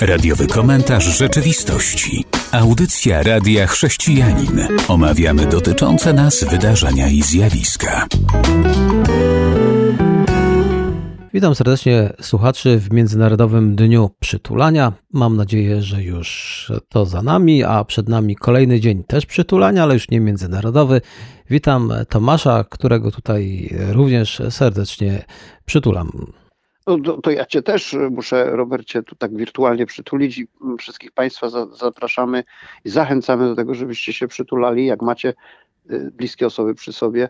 Radiowy komentarz rzeczywistości. Audycja Radia Chrześcijanin. Omawiamy dotyczące nas wydarzenia i zjawiska. Witam serdecznie słuchaczy w Międzynarodowym Dniu Przytulania. Mam nadzieję, że już to za nami, a przed nami kolejny dzień też przytulania, ale już nie międzynarodowy. Witam Tomasza, którego tutaj również serdecznie przytulam. No, to, to, ja Cię też muszę, Robercie, tu tak wirtualnie przytulić i wszystkich Państwa za, zapraszamy i zachęcamy do tego, żebyście się przytulali, jak macie y, bliskie osoby przy sobie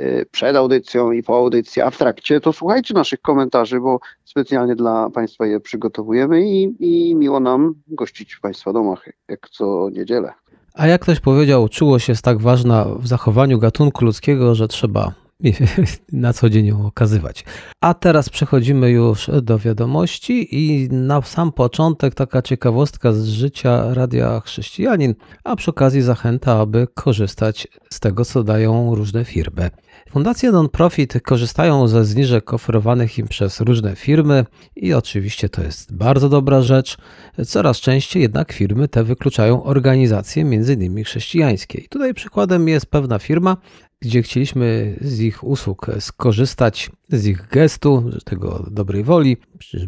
y, przed audycją i po audycji, a w trakcie, to słuchajcie naszych komentarzy, bo specjalnie dla Państwa je przygotowujemy i, i miło nam gościć w Państwa domach, jak co niedzielę. A jak ktoś powiedział, czułość jest tak ważna w zachowaniu gatunku ludzkiego, że trzeba na co dzień ją okazywać. A teraz przechodzimy już do wiadomości i na sam początek taka ciekawostka z życia Radia Chrześcijanin, a przy okazji zachęta, aby korzystać z tego, co dają różne firmy. Fundacje non-profit korzystają ze zniżek oferowanych im przez różne firmy i oczywiście to jest bardzo dobra rzecz. Coraz częściej jednak firmy te wykluczają organizacje, m.in. chrześcijańskie. I tutaj przykładem jest pewna firma, gdzie chcieliśmy z ich usług skorzystać, z ich gestu, tego dobrej woli,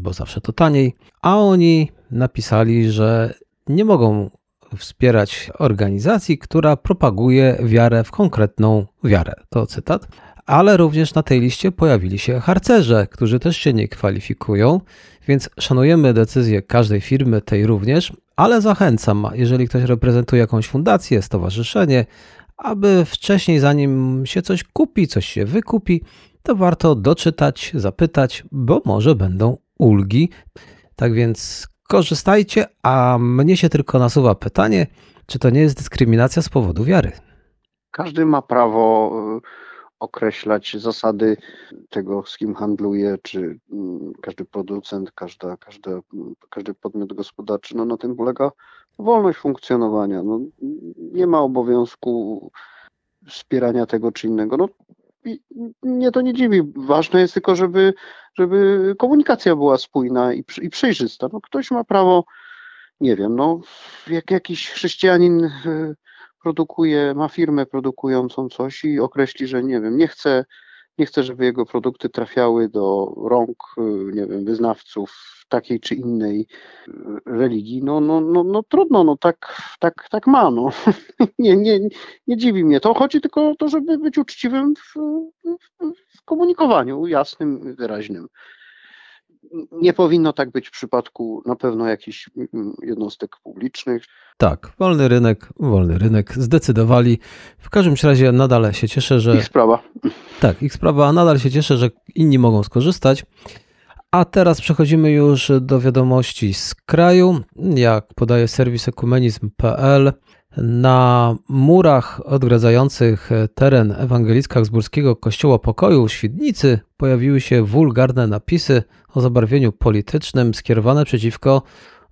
bo zawsze to taniej, a oni napisali, że nie mogą wspierać organizacji, która propaguje wiarę w konkretną wiarę. To cytat. Ale również na tej liście pojawili się harcerze, którzy też się nie kwalifikują, więc szanujemy decyzję każdej firmy, tej również, ale zachęcam, jeżeli ktoś reprezentuje jakąś fundację, stowarzyszenie, aby wcześniej, zanim się coś kupi, coś się wykupi, to warto doczytać, zapytać, bo może będą ulgi. Tak więc korzystajcie, a mnie się tylko nasuwa pytanie, czy to nie jest dyskryminacja z powodu wiary? Każdy ma prawo określać zasady tego, z kim handluje, czy mm, każdy producent, każda, każda, każdy podmiot gospodarczy. No, na tym polega wolność funkcjonowania. No, nie ma obowiązku wspierania tego czy innego. No, mnie to nie dziwi. Ważne jest tylko, żeby, żeby komunikacja była spójna i, i przejrzysta. No, ktoś ma prawo, nie wiem, no, jak jakiś chrześcijanin y, produkuje, ma firmę produkującą coś i określi, że nie wiem, nie chce nie chce, żeby jego produkty trafiały do rąk, y, nie wiem, wyznawców takiej czy innej y, religii. No, no, no, no trudno, no tak, tak, tak ma. No. nie, nie, nie dziwi mnie to. Chodzi tylko o to, żeby być uczciwym w, w, w komunikowaniu, jasnym, wyraźnym nie powinno tak być w przypadku na pewno jakichś mm, jednostek publicznych. Tak, wolny rynek, wolny rynek zdecydowali. W każdym razie nadal się cieszę, że. Ich sprawa. Tak, ich sprawa, nadal się cieszę, że inni mogą skorzystać. A teraz przechodzimy już do wiadomości z kraju. Jak podaje serwis ekumenizm.pl, na murach odgradzających teren ewangelicko-habsburskiego Kościoła Pokoju w Świdnicy pojawiły się wulgarne napisy o zabarwieniu politycznym skierowane przeciwko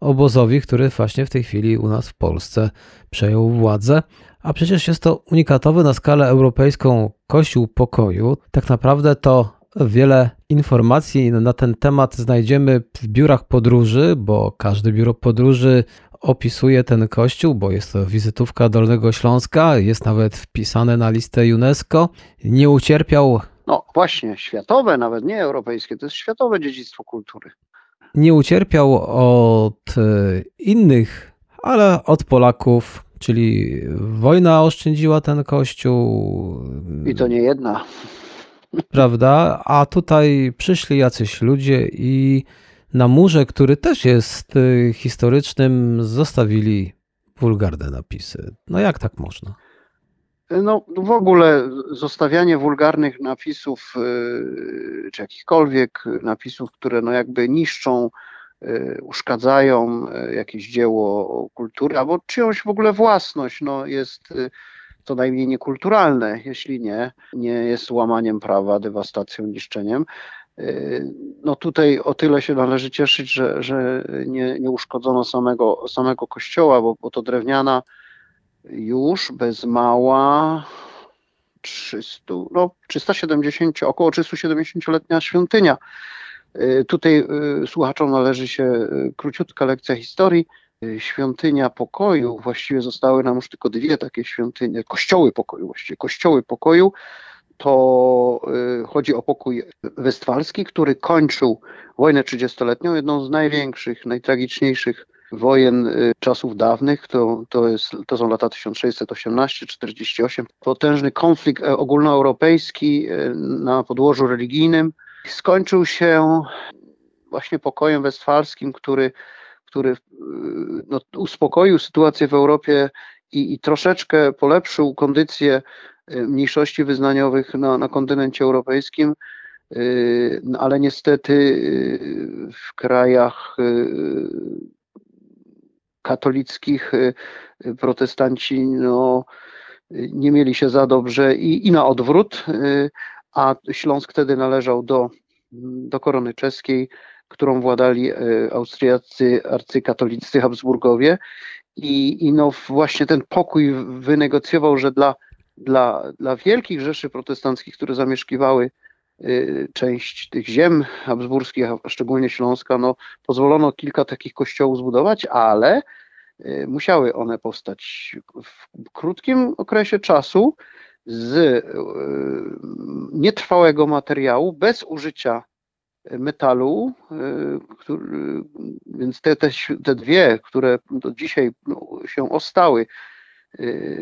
obozowi, który właśnie w tej chwili u nas w Polsce przejął władzę. A przecież jest to unikatowy na skalę europejską Kościół Pokoju. Tak naprawdę to wiele informacji na ten temat znajdziemy w biurach podróży, bo każde biuro podróży opisuje ten kościół, bo jest to wizytówka Dolnego Śląska, jest nawet wpisane na listę UNESCO. Nie ucierpiał. No właśnie, światowe, nawet nie europejskie, to jest światowe dziedzictwo kultury. Nie ucierpiał od e, innych, ale od Polaków, czyli wojna oszczędziła ten kościół. I to nie jedna. Prawda? A tutaj przyszli jacyś ludzie i na murze, który też jest y, historycznym, zostawili wulgarne napisy. No jak tak można? No w ogóle zostawianie wulgarnych napisów, y, czy jakichkolwiek napisów, które no jakby niszczą, y, uszkadzają jakieś dzieło kultury, albo czyjąś w ogóle własność, no jest co najmniej niekulturalne, jeśli nie, nie jest łamaniem prawa, dewastacją, niszczeniem. Y, no tutaj o tyle się należy cieszyć, że, że nie, nie uszkodzono samego, samego kościoła, bo, bo to drewniana już bez mała 300, no 370, około 370-letnia świątynia Tutaj słuchaczom należy się króciutka lekcja historii. Świątynia pokoju, właściwie zostały nam już tylko dwie takie świątynie, kościoły pokoju, właściwie kościoły pokoju. To chodzi o pokój westfalski, który kończył wojnę 30-letnią, jedną z największych, najtragiczniejszych wojen y, czasów dawnych, to, to, jest, to są lata 1618-48, potężny konflikt e, ogólnoeuropejski e, na podłożu religijnym. Skończył się właśnie pokojem westfalskim, który, który y, no, uspokoił sytuację w Europie i, i troszeczkę polepszył kondycję y, mniejszości wyznaniowych na, na kontynencie europejskim, no, ale niestety w krajach katolickich y, y, protestanci no, nie mieli się za dobrze i, i na odwrót, y, a Śląsk wtedy należał do, do korony czeskiej, którą władali austriaccy arcykatolicy Habsburgowie. I, i no właśnie ten pokój wynegocjował, że dla, dla, dla wielkich rzeszy protestanckich, które zamieszkiwały część tych ziem habsburskich, a szczególnie Śląska, no, pozwolono kilka takich kościołów zbudować, ale Y, musiały one powstać w krótkim okresie czasu z y, nietrwałego materiału, bez użycia metalu, y, który, więc te, te, te dwie, które do dzisiaj no, się ostały,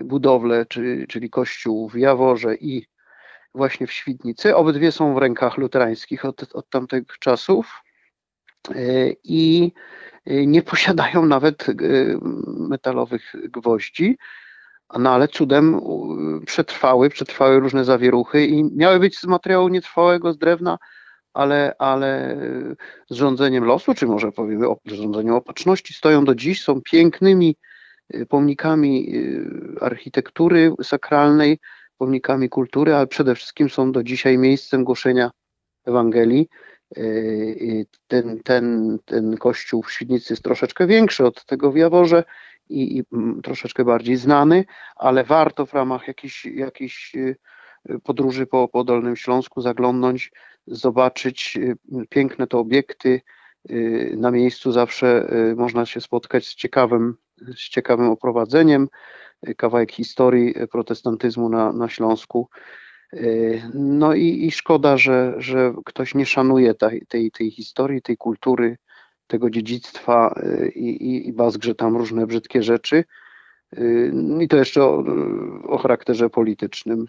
budowle, czyli, kościół w Jaworze i właśnie w Świdnicy, obydwie są w rękach luterańskich od, od tamtych czasów i Y, nie posiadają nawet y, metalowych gwoździ, no ale cudem przetrwały, przetrwały różne zawieruchy i miały być z materiału nietrwałego, z drewna, ale, ale z rządzeniem losu, czy może powiemy o rządzeniu opatrzności, stoją do dziś, są pięknymi y, pomnikami architektury sakralnej, pomnikami kultury, ale przede wszystkim są do dzisiaj miejscem głoszenia Ewangelii. Yy, ten, ten, ten kościół w Świdnicy jest troszeczkę większy od tego w Jaworze i, i troszeczkę bardziej znany, ale warto w ramach jakiejś, podróży po, po Dolnym Śląsku zaglądnąć, zobaczyć piękne te obiekty. Na miejscu zawsze można się spotkać z ciekawym, z ciekawym oprowadzeniem, kawałek historii protestantyzmu na, na Śląsku. Y, no i, i szkoda, że, że ktoś nie szanuje tej, tej, tej historii, tej kultury, tego dziedzictwa y, i, i, i bazgrze tam różne brzydkie rzeczy. Y, I to jeszcze o, o charakterze politycznym,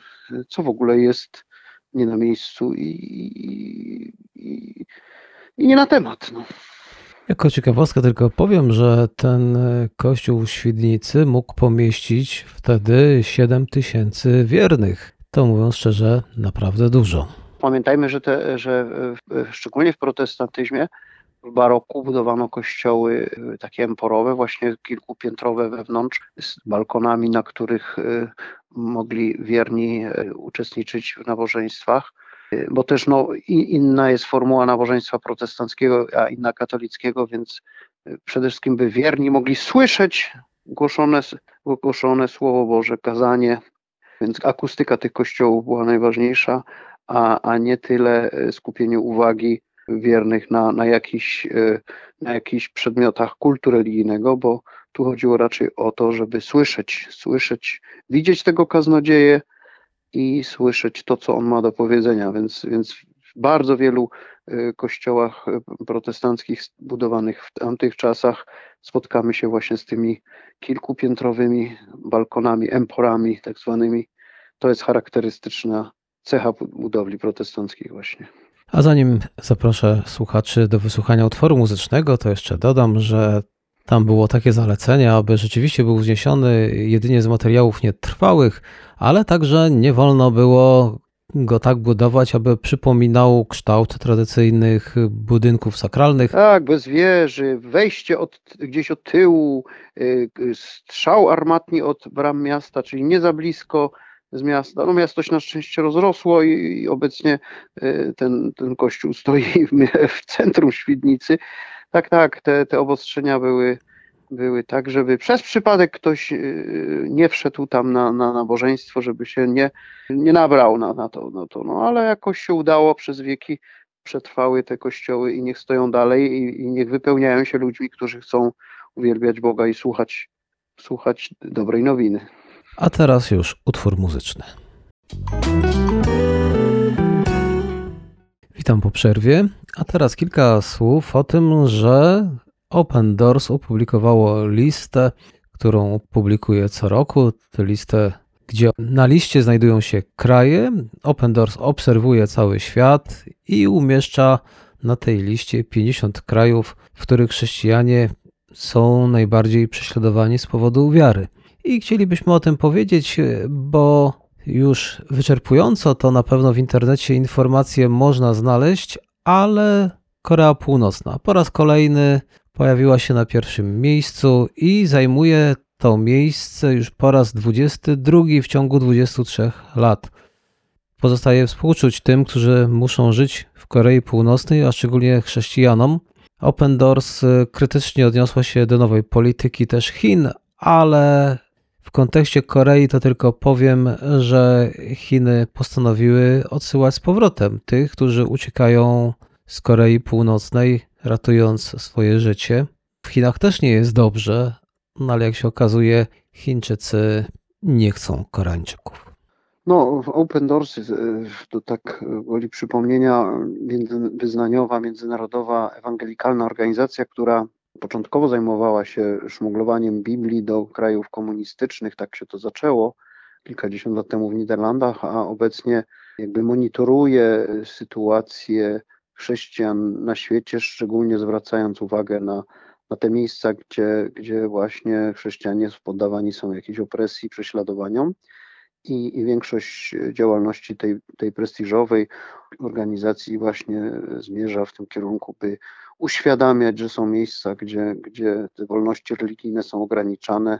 co w ogóle jest nie na miejscu i, i, i nie na temat. No. Jako ciekawostkę tylko powiem, że ten kościół w Świdnicy mógł pomieścić wtedy 7 tysięcy wiernych to mówiąc szczerze, naprawdę dużo. Pamiętajmy, że, te, że szczególnie w protestantyzmie w baroku budowano kościoły e, takie emporowe, właśnie kilkupiętrowe wewnątrz, z balkonami, na których e, mogli wierni e, uczestniczyć w nabożeństwach. Bo też no, inna jest formuła nabożeństwa protestanckiego, a inna katolickiego, więc przede wszystkim by wierni mogli słyszeć głoszone, głoszone Słowo Boże, kazanie, więc akustyka tych kościołów była najważniejsza, a, a nie tyle e, skupienie uwagi wiernych na, na, jakichś, e, na jakichś przedmiotach kultu religijnego, bo tu chodziło raczej o to, żeby słyszeć, słyszeć, widzieć tego kaznodzieję i słyszeć to, co on ma do powiedzenia. Więc, więc w bardzo wielu e, kościołach protestanckich budowanych w tamtych czasach spotkamy się właśnie z tymi kilkupiętrowymi balkonami, emporami tak zwanymi. To jest charakterystyczna cecha budowli protestanckich właśnie. A zanim zaproszę słuchaczy do wysłuchania utworu muzycznego, to jeszcze dodam, że tam było takie zalecenie, aby rzeczywiście był wzniesiony jedynie z materiałów nietrwałych, ale także nie wolno było go tak budować, aby przypominał kształt tradycyjnych budynków sakralnych. Tak, bez wieży, wejście od, gdzieś od tyłu, y, strzał armatni od bram miasta, czyli nie za blisko z miasta. No miasto się na szczęście rozrosło i, i obecnie y, ten, ten kościół stoi w, w centrum Świdnicy. Tak, tak, te, te obostrzenia były były tak, żeby przez przypadek ktoś y, nie wszedł tam na, na nabożeństwo, żeby się nie, nie nabrał na, na to, no to. No ale jakoś się udało przez wieki przetrwały te kościoły i niech stoją dalej i, i niech wypełniają się ludźmi, którzy chcą uwielbiać Boga i słuchać, słuchać dobrej nowiny. A teraz już utwór muzyczny. Witam po przerwie, a teraz kilka słów o tym, że Open Doors opublikowało listę, którą publikuje co roku. Tę listę, gdzie na liście znajdują się kraje. Open Doors obserwuje cały świat i umieszcza na tej liście 50 krajów, w których chrześcijanie są najbardziej prześladowani z powodu wiary. I chcielibyśmy o tym powiedzieć, bo już wyczerpująco to na pewno w internecie informacje można znaleźć, ale Korea Północna po raz kolejny pojawiła się na pierwszym miejscu i zajmuje to miejsce już po raz 22 w ciągu 23 lat. Pozostaje współczuć tym, którzy muszą żyć w Korei Północnej, a szczególnie chrześcijanom. Open Doors krytycznie odniosła się do nowej polityki też Chin, ale w kontekście Korei to tylko powiem, że Chiny postanowiły odsyłać z powrotem tych, którzy uciekają z Korei Północnej, ratując swoje życie. W Chinach też nie jest dobrze, no ale jak się okazuje, Chińczycy nie chcą Koreańczyków. No, Open Doors to tak woli przypomnienia wyznaniowa, międzynarodowa, ewangelikalna organizacja, która początkowo zajmowała się szmuglowaniem Biblii do krajów komunistycznych, tak się to zaczęło kilkadziesiąt lat temu w Niderlandach, a obecnie jakby monitoruje sytuację chrześcijan na świecie, szczególnie zwracając uwagę na, na te miejsca, gdzie, gdzie właśnie chrześcijanie poddawani są jakiejś opresji, prześladowaniom. I, I, większość działalności tej, tej prestiżowej organizacji właśnie zmierza w tym kierunku, by uświadamiać, że są miejsca, gdzie, gdzie te wolności religijne są ograniczane.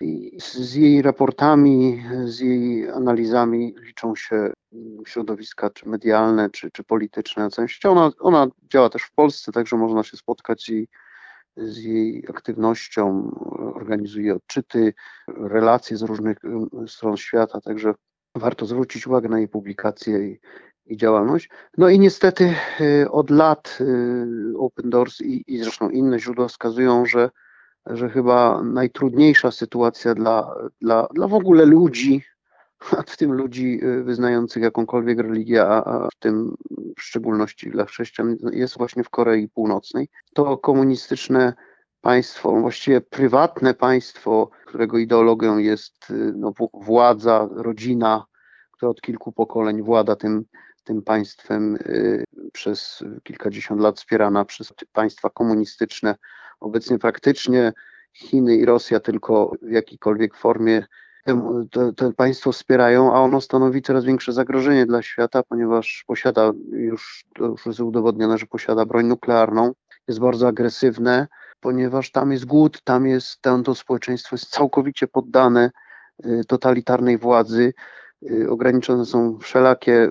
I z jej raportami, z jej analizami liczą się środowiska czy medialne, czy, czy polityczne na całym świecie. Ona, ona działa też w Polsce, także można się spotkać z jej, aktywnością, organizuje odczyty, relacje z różnych stron świata, także warto zwrócić uwagę na jej publikacje i, i działalność. No i niestety y, od lat y, Open Doors i, i zresztą inne źródła wskazują, że, że chyba najtrudniejsza sytuacja dla, dla, dla w ogóle ludzi, w tym ludzi y, wyznających jakąkolwiek religię, a w tym w szczególności dla chrześcijan, jest właśnie w Korei Północnej. To komunistyczne państwo, właściwie prywatne państwo, którego ideologią jest no, władza, rodzina, która od kilku pokoleń włada tym tym państwem y, przez kilkadziesiąt lat wspierana przez państwa komunistyczne. Obecnie praktycznie Chiny i Rosja tylko w jakiejkolwiek formie to, państwo wspierają, a ono stanowi coraz większe zagrożenie dla świata, ponieważ posiada już, to już jest udowodnione, że posiada broń nuklearną, jest bardzo agresywne, ponieważ tam jest głód, tam jest, tam to społeczeństwo jest całkowicie poddane y, totalitarnej władzy, y, ograniczone są wszelakie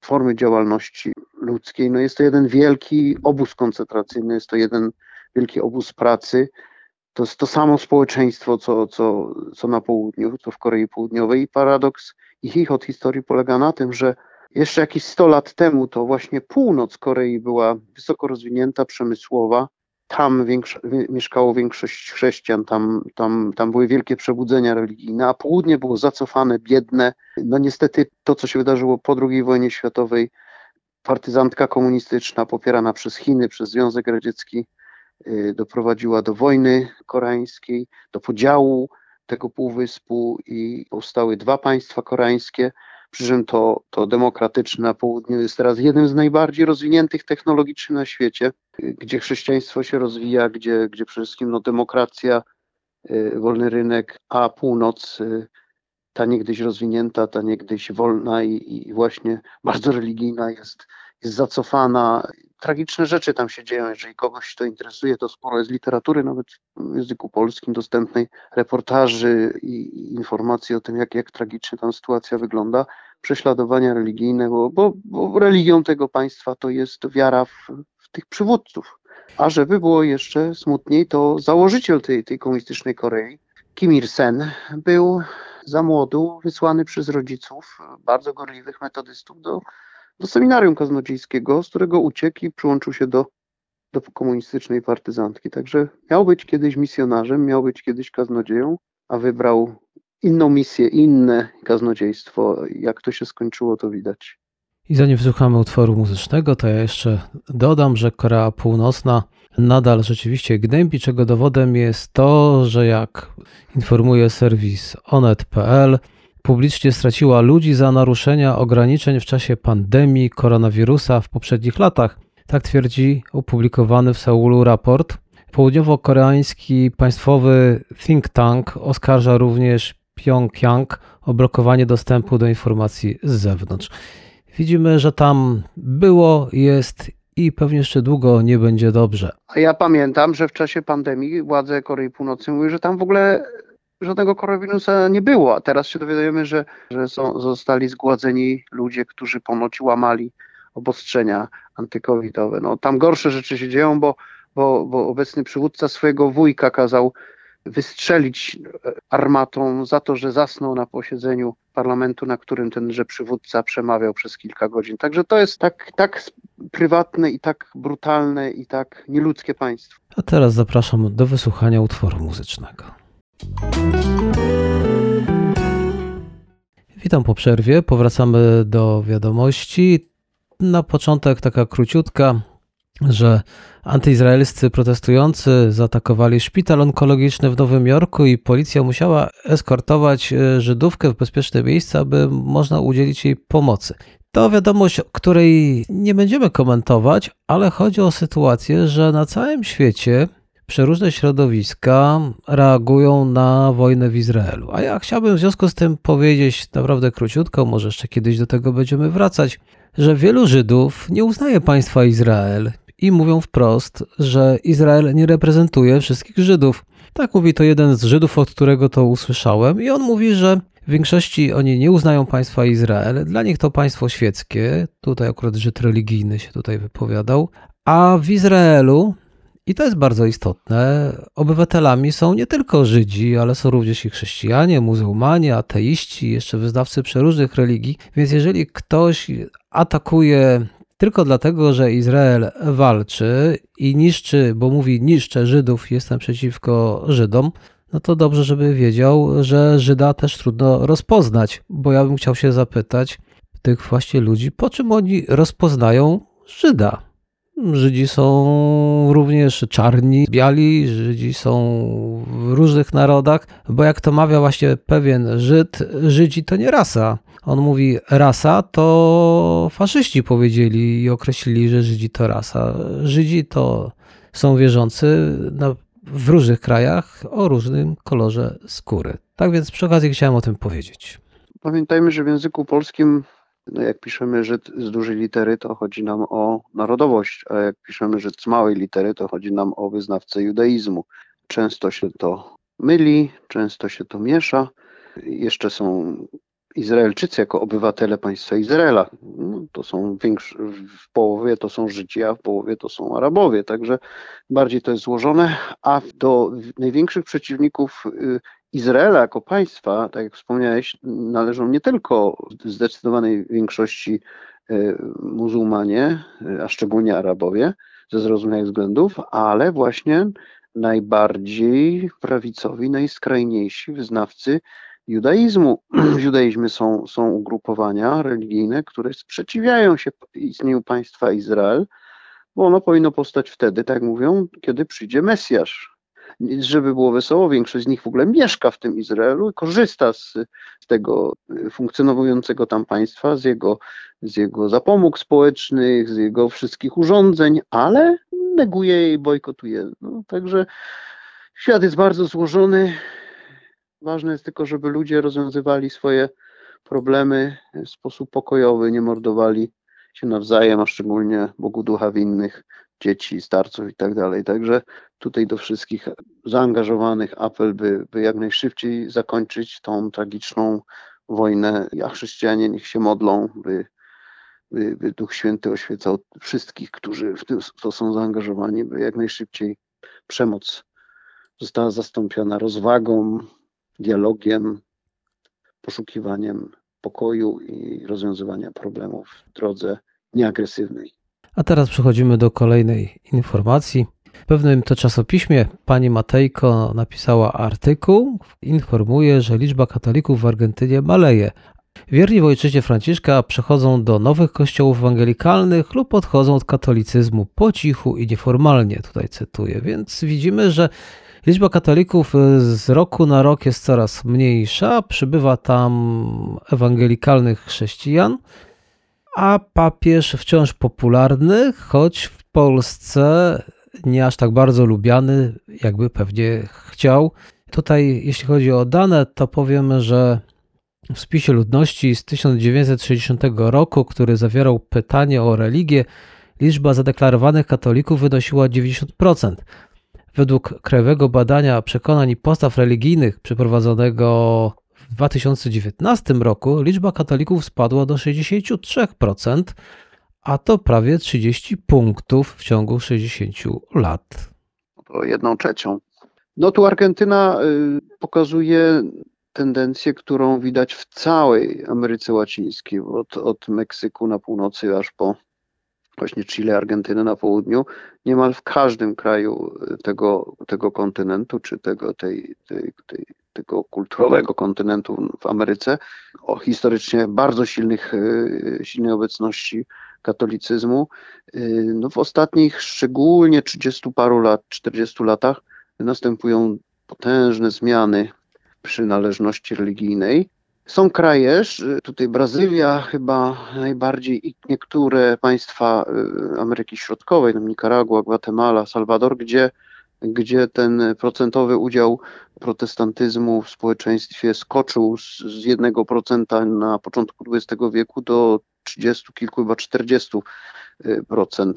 formy działalności ludzkiej. No jest to jeden wielki obóz koncentracyjny, jest to jeden wielki obóz pracy. To jest to samo społeczeństwo, co, co, co na południu, co w Korei Południowej. I paradoks ich od historii polega na tym, że jeszcze jakieś 100 lat temu to właśnie północ Korei była wysoko rozwinięta, przemysłowa, tam większo mieszkało większość chrześcijan, tam, tam, tam były wielkie przebudzenia religijne, a południe było zacofane, biedne. No niestety to, co się wydarzyło po II wojnie światowej, partyzantka komunistyczna popierana przez Chiny, przez Związek Radziecki, yy, doprowadziła do wojny koreańskiej, do podziału tego półwyspu i powstały dwa państwa koreańskie. Przy czym to, to demokratyczne na południu jest teraz jednym z najbardziej rozwiniętych technologicznie na świecie, gdzie chrześcijaństwo się rozwija, gdzie, gdzie przede wszystkim no, demokracja, y, wolny rynek, a północ, y, ta niegdyś rozwinięta, ta niegdyś wolna i, i właśnie bardzo religijna jest, jest zacofana. Tragiczne rzeczy tam się dzieją. Jeżeli kogoś to interesuje, to sporo jest literatury, nawet w języku polskim dostępnej, reportaży i informacji o tym, jak, jak tragicznie tam sytuacja wygląda. Prześladowania religijne, bo, bo, bo religią tego państwa to jest wiara w, w tych przywódców. A żeby było jeszcze smutniej, to założyciel tej, tej komunistycznej Korei, Kim Il-sen, był za młodu wysłany przez rodziców, bardzo gorliwych metodystów, do do seminarium kaznodziejskiego, z którego uciekł i przyłączył się do, do komunistycznej partyzantki. Także miał być kiedyś misjonarzem, miał być kiedyś kaznodzieją, a wybrał inną misję, inne kaznodziejstwo. Jak to się skończyło, to widać. I zanim wysłuchamy utworu muzycznego, to ja jeszcze dodam, że Korea Północna nadal rzeczywiście gnębi, czego dowodem jest to, że jak informuje serwis onet.pl, publicznie straciła ludzi za naruszenia ograniczeń w czasie pandemii koronawirusa w poprzednich latach. Tak twierdzi opublikowany w Seulu raport. Południowo-koreański państwowy think tank oskarża również Pjongjang o blokowanie dostępu do informacji z zewnątrz. Widzimy, że tam było, jest i pewnie jeszcze długo nie będzie dobrze. Ja pamiętam, że w czasie pandemii władze Korei Północnej mówiły, że tam w ogóle żadnego koronawirusa nie było, a teraz się dowiadujemy, że, że są, zostali zgładzeni ludzie, którzy ponoć łamali obostrzenia antykowidowe. No, tam gorsze rzeczy się dzieją, bo, bo, bo obecny przywódca swojego wujka kazał wystrzelić armatą za to, że zasnął na posiedzeniu parlamentu, na którym tenże przywódca przemawiał przez kilka godzin. Także to jest tak, tak prywatne i tak brutalne i tak nieludzkie państwo. A teraz zapraszam do wysłuchania utworu muzycznego. Witam po przerwie. Powracamy do wiadomości. Na początek taka króciutka, że antyizraelscy protestujący zaatakowali szpital onkologiczny w Nowym Jorku i policja musiała eskortować Żydówkę w bezpieczne miejsce, aby można udzielić jej pomocy. To wiadomość, której nie będziemy komentować, ale chodzi o sytuację, że na całym świecie przeróżne środowiska reagują na wojnę w Izraelu. A ja chciałbym w związku z tym powiedzieć naprawdę króciutko, może jeszcze kiedyś do tego będziemy wracać, że wielu Żydów nie uznaje państwa Izrael i mówią wprost, że Izrael nie reprezentuje wszystkich Żydów. Tak mówi to jeden z Żydów, od którego to usłyszałem, i on mówi, że w większości oni nie uznają państwa Izrael. Dla nich to państwo świeckie. Tutaj akurat Żyd religijny się tutaj wypowiadał. A w Izraelu, i to jest bardzo istotne, obywatelami są nie tylko Żydzi, ale są również i chrześcijanie, muzułmanie, ateiści, jeszcze wyznawcy przeróżnych religii. Więc jeżeli ktoś atakuje tylko dlatego, że Izrael walczy i niszczy, bo mówi niszczę Żydów, jestem przeciwko Żydom, no to dobrze, żeby wiedział, że Żyda też trudno rozpoznać, bo ja bym chciał się zapytać tych właśnie ludzi, po czym oni rozpoznają Żyda. Żydzi są również czarni, biali, Żydzi są w różnych narodach, bo jak to mawia właśnie pewien Żyd, Żydzi to nie rasa. On mówi rasa, to faszyści powiedzieli i określili, że Żydzi to rasa. Żydzi to są wierzący na, w różnych krajach o różnym kolorze skóry. Tak więc przy okazji chciałem o tym powiedzieć. Pamiętajmy, że w języku polskim, no jak piszemy Żyd z dużej litery, to chodzi nam o narodowość, a jak piszemy Żyd z małej litery, to chodzi nam o wyznawcę judaizmu. Często się to myli, często się to miesza. Jeszcze są Izraelczycy jako obywatele państwa Izraela. No, to są większy, w połowie to są Żydzi, a w połowie to są Arabowie, także bardziej to jest złożone. A do największych przeciwników Izraela jako państwa, tak jak wspomniałeś, należą nie tylko w zdecydowanej większości muzułmanie, a szczególnie Arabowie, ze zrozumiałych względów, ale właśnie najbardziej prawicowi, najskrajniejsi wyznawcy judaizmu. W judaizmie są, są ugrupowania religijne, które sprzeciwiają się istnieniu państwa Izrael, bo ono powinno powstać wtedy, tak mówią, kiedy przyjdzie Mesjasz. Żeby było wesoło, większość z nich w ogóle mieszka w tym Izraelu i korzysta z, z tego funkcjonującego tam państwa, z jego, z jego zapomóg społecznych, z jego wszystkich urządzeń, ale neguje je i bojkotuje. No, także świat jest bardzo złożony. Ważne jest tylko, żeby ludzie rozwiązywali swoje problemy w sposób pokojowy, nie mordowali się nawzajem, a szczególnie Bogu ducha winnych, dzieci, starców i tak dalej. Także tutaj do wszystkich zaangażowanych apel, by, by jak najszybciej zakończyć tą tragiczną wojnę, a chrześcijanie niech się modlą, by, by, by Duch Święty oświecał wszystkich, którzy w, to są zaangażowani, by jak najszybciej przemoc została zastąpiona rozwagą, dialogiem, poszukiwaniem pokoju i rozwiązywania problemów w drodze nieagresywnej. A teraz przechodzimy do kolejnej informacji. W pewnym to czasopiśmie pani Matejko napisała artykuł, informuje, że liczba katolików w Argentynie maleje. Wierni w ojczyźnie Franciszka przechodzą do nowych kościołów ewangelikalnych lub odchodzą od katolicyzmu po cichu i nieformalnie, tutaj cytuję. Więc widzimy, że liczba katolików z roku na rok jest coraz mniejsza, przybywa tam ewangelikalnych chrześcijan, a papież wciąż popularny, choć w Polsce nie aż tak bardzo lubiany, jakby pewnie chciał. Tutaj, jeśli chodzi o dane, to powiemy, że w spisie ludności z 1960 roku, który zawierał pytanie o religię, liczba zadeklarowanych katolików wynosiła 90%. Według krajowego badania przekonań i postaw religijnych przeprowadzonego w 2019 roku liczba katolików spadła do 63%, a to prawie 30 punktów w ciągu 60 lat. O jedną trzecią. No tu Argentyna y, pokazuje tendencję, którą widać w całej Ameryce Łacińskiej, od, od Meksyku na północy aż po właśnie Chile, Argentynę na południu, niemal w każdym kraju tego, tego kontynentu, czy tego, tej, tej, tej, tego kulturowego kontynentu w Ameryce, o historycznie bardzo silnych, y, silnej obecności katolicyzmu. Y, no w ostatnich szczególnie 30 paru lat, 40 latach następują potężne zmiany przynależności religijnej. Są kraje, tutaj Brazylia chyba najbardziej i niektóre państwa y, Ameryki Środkowej, Nicaragua, Gwatemala, Salwador, gdzie, gdzie ten procentowy udział protestantyzmu w społeczeństwie skoczył z, z 1% na początku XX wieku do 30 kilku, chyba 40%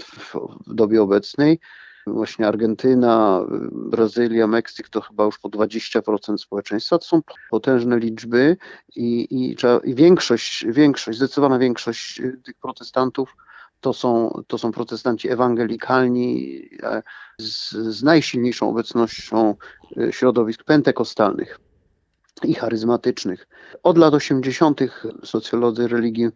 w, w dobie obecnej. Właśnie Argentyna, Brazylia, Meksyk to chyba już po 20% społeczeństwa. To są potężne liczby i, i, i większość, większość, zdecydowana większość tych protestantów to są, to są protestanci ewangelikalni e, z, z najsilniejszą obecnością e, środowisk pentekostalnych i charyzmatycznych. Od lat 80. socjolodzy religii,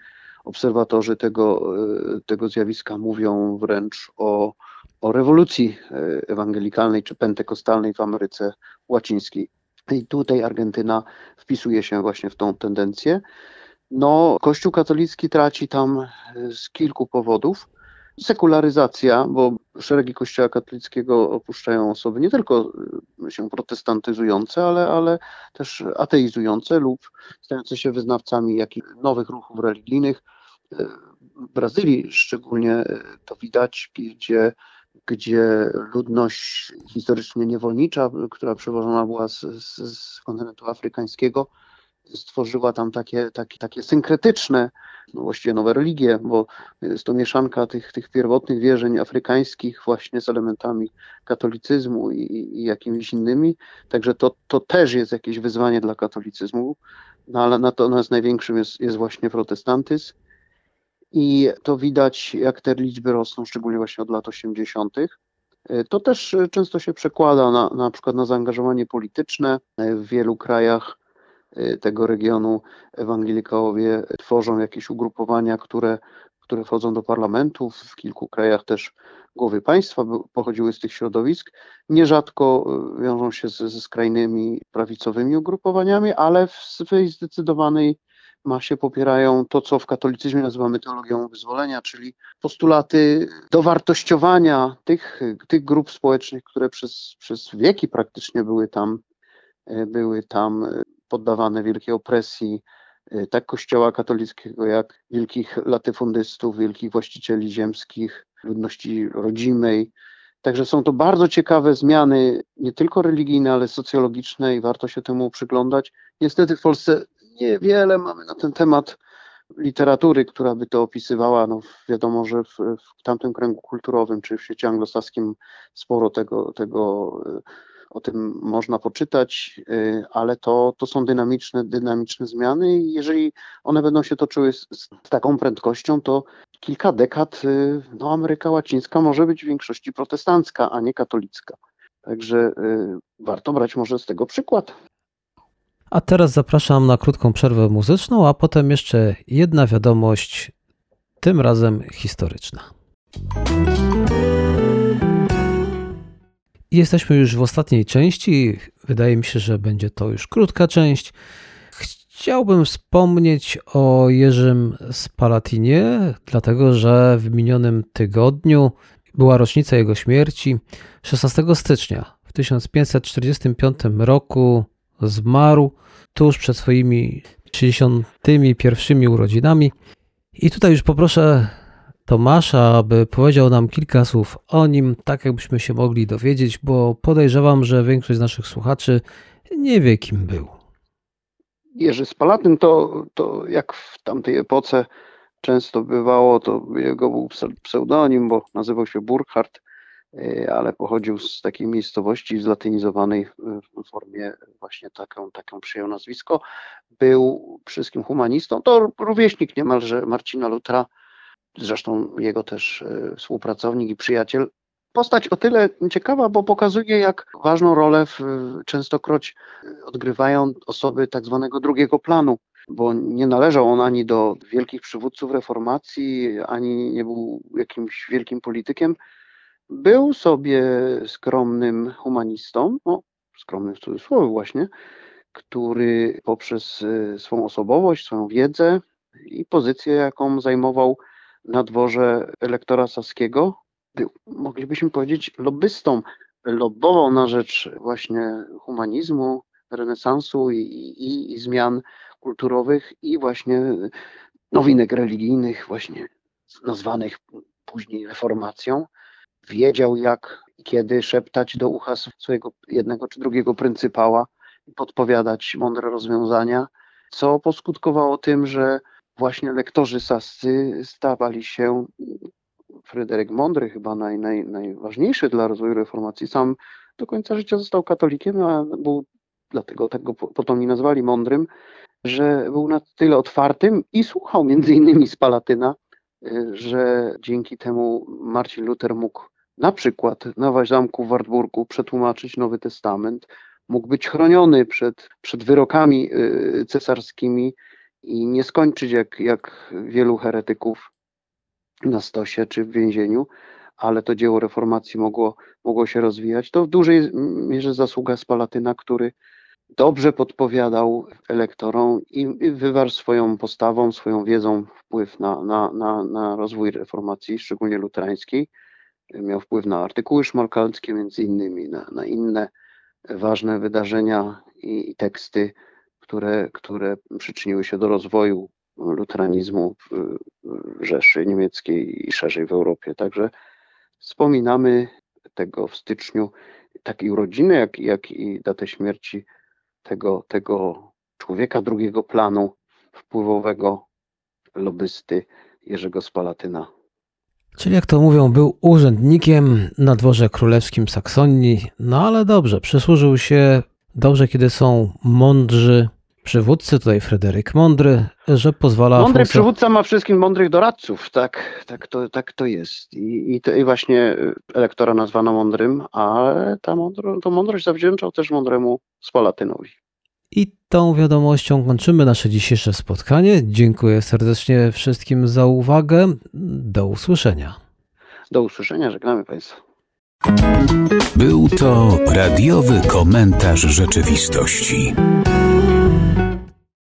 obserwatorzy tego, e, tego zjawiska mówią wręcz o o rewolucji e, ewangelikalnej czy pentekostalnej w Ameryce Łacińskiej. I tutaj Argentyna wpisuje się właśnie w tą tendencję. No, Kościół katolicki traci tam e, z kilku powodów. Sekularyzacja, bo szeregi Kościoła katolickiego opuszczają osoby nie tylko e, się protestantyzujące, ale, ale też ateizujące lub stające się wyznawcami jakichś nowych ruchów religijnych. W Brazylii szczególnie to widać, gdzie gdzie ludność historycznie niewolnicza, która przewożona była z, z, z kontynentu afrykańskiego, stworzyła tam takie, takie, takie synkretyczne, no właściwie nowe religie, bo jest to mieszanka tych, tych pierwotnych wierzeń afrykańskich właśnie z elementami katolicyzmu i, i jakimiś innymi. Także to, to też jest jakieś wyzwanie dla katolicyzmu, no ale natomiast największym jest, jest właśnie protestantyzm. I to widać, jak te liczby rosną, szczególnie właśnie od lat 80. To też często się przekłada na, na przykład na zaangażowanie polityczne. W wielu krajach tego regionu ewangelikowie tworzą jakieś ugrupowania, które, które wchodzą do parlamentu. W kilku krajach też głowy państwa pochodziły z tych środowisk. Nierzadko wiążą się ze, ze skrajnymi prawicowymi ugrupowaniami, ale w swej zdecydowanej masie popierają to, co w katolicyzmie nazywamy teologią wyzwolenia, czyli postulaty dowartościowania tych, tych grup społecznych, które przez, przez wieki praktycznie były tam, e, były tam poddawane wielkiej opresji, e, tak kościoła katolickiego, jak wielkich latyfundystów, wielkich właścicieli ziemskich, ludności rodzimej. Także są to bardzo ciekawe zmiany, nie tylko religijne, ale socjologiczne i warto się temu przyglądać. Niestety w Polsce niewiele mamy na ten temat literatury, która by to opisywała. No, wiadomo, że w, w tamtym kręgu kulturowym, czy w świecie anglosaskim sporo tego, tego o tym można poczytać, ale to, to są dynamiczne, dynamiczne zmiany i jeżeli one będą się toczyły z, z taką prędkością, to kilka dekad no, Ameryka Łacińska może być w większości protestancka, a nie katolicka. Także warto brać może z tego przykład. A teraz zapraszam na krótką przerwę muzyczną, a potem jeszcze jedna wiadomość tym razem historyczna. Jesteśmy już w ostatniej części. Wydaje mi się, że będzie to już krótka część. Chciałbym wspomnieć o Jerzym Spalatinie, dlatego że w minionym tygodniu była rocznica jego śmierci. 16 stycznia w 1545 roku zmarł tuż przed swoimi 61 urodzinami. I tutaj już poproszę Tomasza, aby powiedział nam kilka słów o nim, tak jakbyśmy się mogli dowiedzieć, bo podejrzewam, że większość z naszych słuchaczy nie wie, kim był. Jerzy Spalatyn to, to jak w tamtej epoce często bywało, to jego był pseudonim, bo nazywał się Burkhardt, ale pochodził z takiej miejscowości zlatynizowanej w formie właśnie taką, taką przyjął nazwisko. Był wszystkim humanistą, to rówieśnik niemalże Marcina Lutra, zresztą jego też e, współpracownik i przyjaciel. Postać o tyle ciekawa, bo pokazuje, jak ważną rolę w, częstokroć odgrywają osoby tak zwanego drugiego planu, bo nie należał on ani do wielkich przywódców reformacji, ani nie był jakimś wielkim politykiem. Był sobie skromnym humanistą, no, skromnym w cudzysłowie właśnie, który poprzez e, swą osobowość, swoją wiedzę i pozycję, jaką zajmował na dworze elektora saskiego, był, moglibyśmy powiedzieć, lobbystą. Lobbował na rzecz właśnie humanizmu, renesansu i, i, i zmian kulturowych i właśnie nowinek religijnych, właśnie nazwanych później reformacją. Wiedział, jak i kiedy szeptać do ucha swojego jednego czy drugiego pryncypała i podpowiadać mądre rozwiązania, co poskutkowało tym, że właśnie lektorzy sascy stawali się Fryderyk Mądry, chyba naj, naj, najważniejszy dla rozwoju reformacji, sam do końca życia został katolikiem, a był dlatego tego potomni nazwali mądrym, że był na tyle otwartym i słuchał między innymi z Palatyna, y, że dzięki temu Marcin Luther mógł na przykład na zamku w Wartburgu przetłumaczyć Nowy Testament, mógł być chroniony przed, przed wyrokami y, cesarskimi i nie skończyć jak, jak wielu heretyków na stosie czy w więzieniu, ale to dzieło reformacji mogło, mogło się rozwijać. To w dużej mierze zasługa Spalatyna, który dobrze podpowiadał elektorom i wywarł swoją postawą, swoją wiedzą wpływ na, na, na, na rozwój reformacji, szczególnie luterańskiej. Miał wpływ na artykuły szmalkalskie, między innymi na, na inne ważne wydarzenia i, i teksty, które, które przyczyniły się do rozwoju luteranizmu w Rzeszy Niemieckiej i szerzej w Europie. Także wspominamy tego w styczniu, takiej urodziny, jak, jak i datę śmierci tego, tego człowieka drugiego planu, wpływowego lobbysty Jerzego Spalatyna. Czyli jak to mówią, był urzędnikiem na dworze królewskim Saksonii, no ale dobrze, przysłużył się dobrze, kiedy są mądrzy przywódcy, tutaj Fryderyk Mądry, że pozwala... Mądry przywódca ma wszystkich mądrych doradców, tak, tak, to, tak to jest. I, i, to, I właśnie elektora nazwano mądrym, ale ta mądro, tą mądrość zawdzięczał też mądremu Spalatynowi. I tą wiadomością kończymy nasze dzisiejsze spotkanie. Dziękuję serdecznie wszystkim za uwagę. Do usłyszenia. Do usłyszenia, żegnamy Państwa. Był to radiowy komentarz rzeczywistości.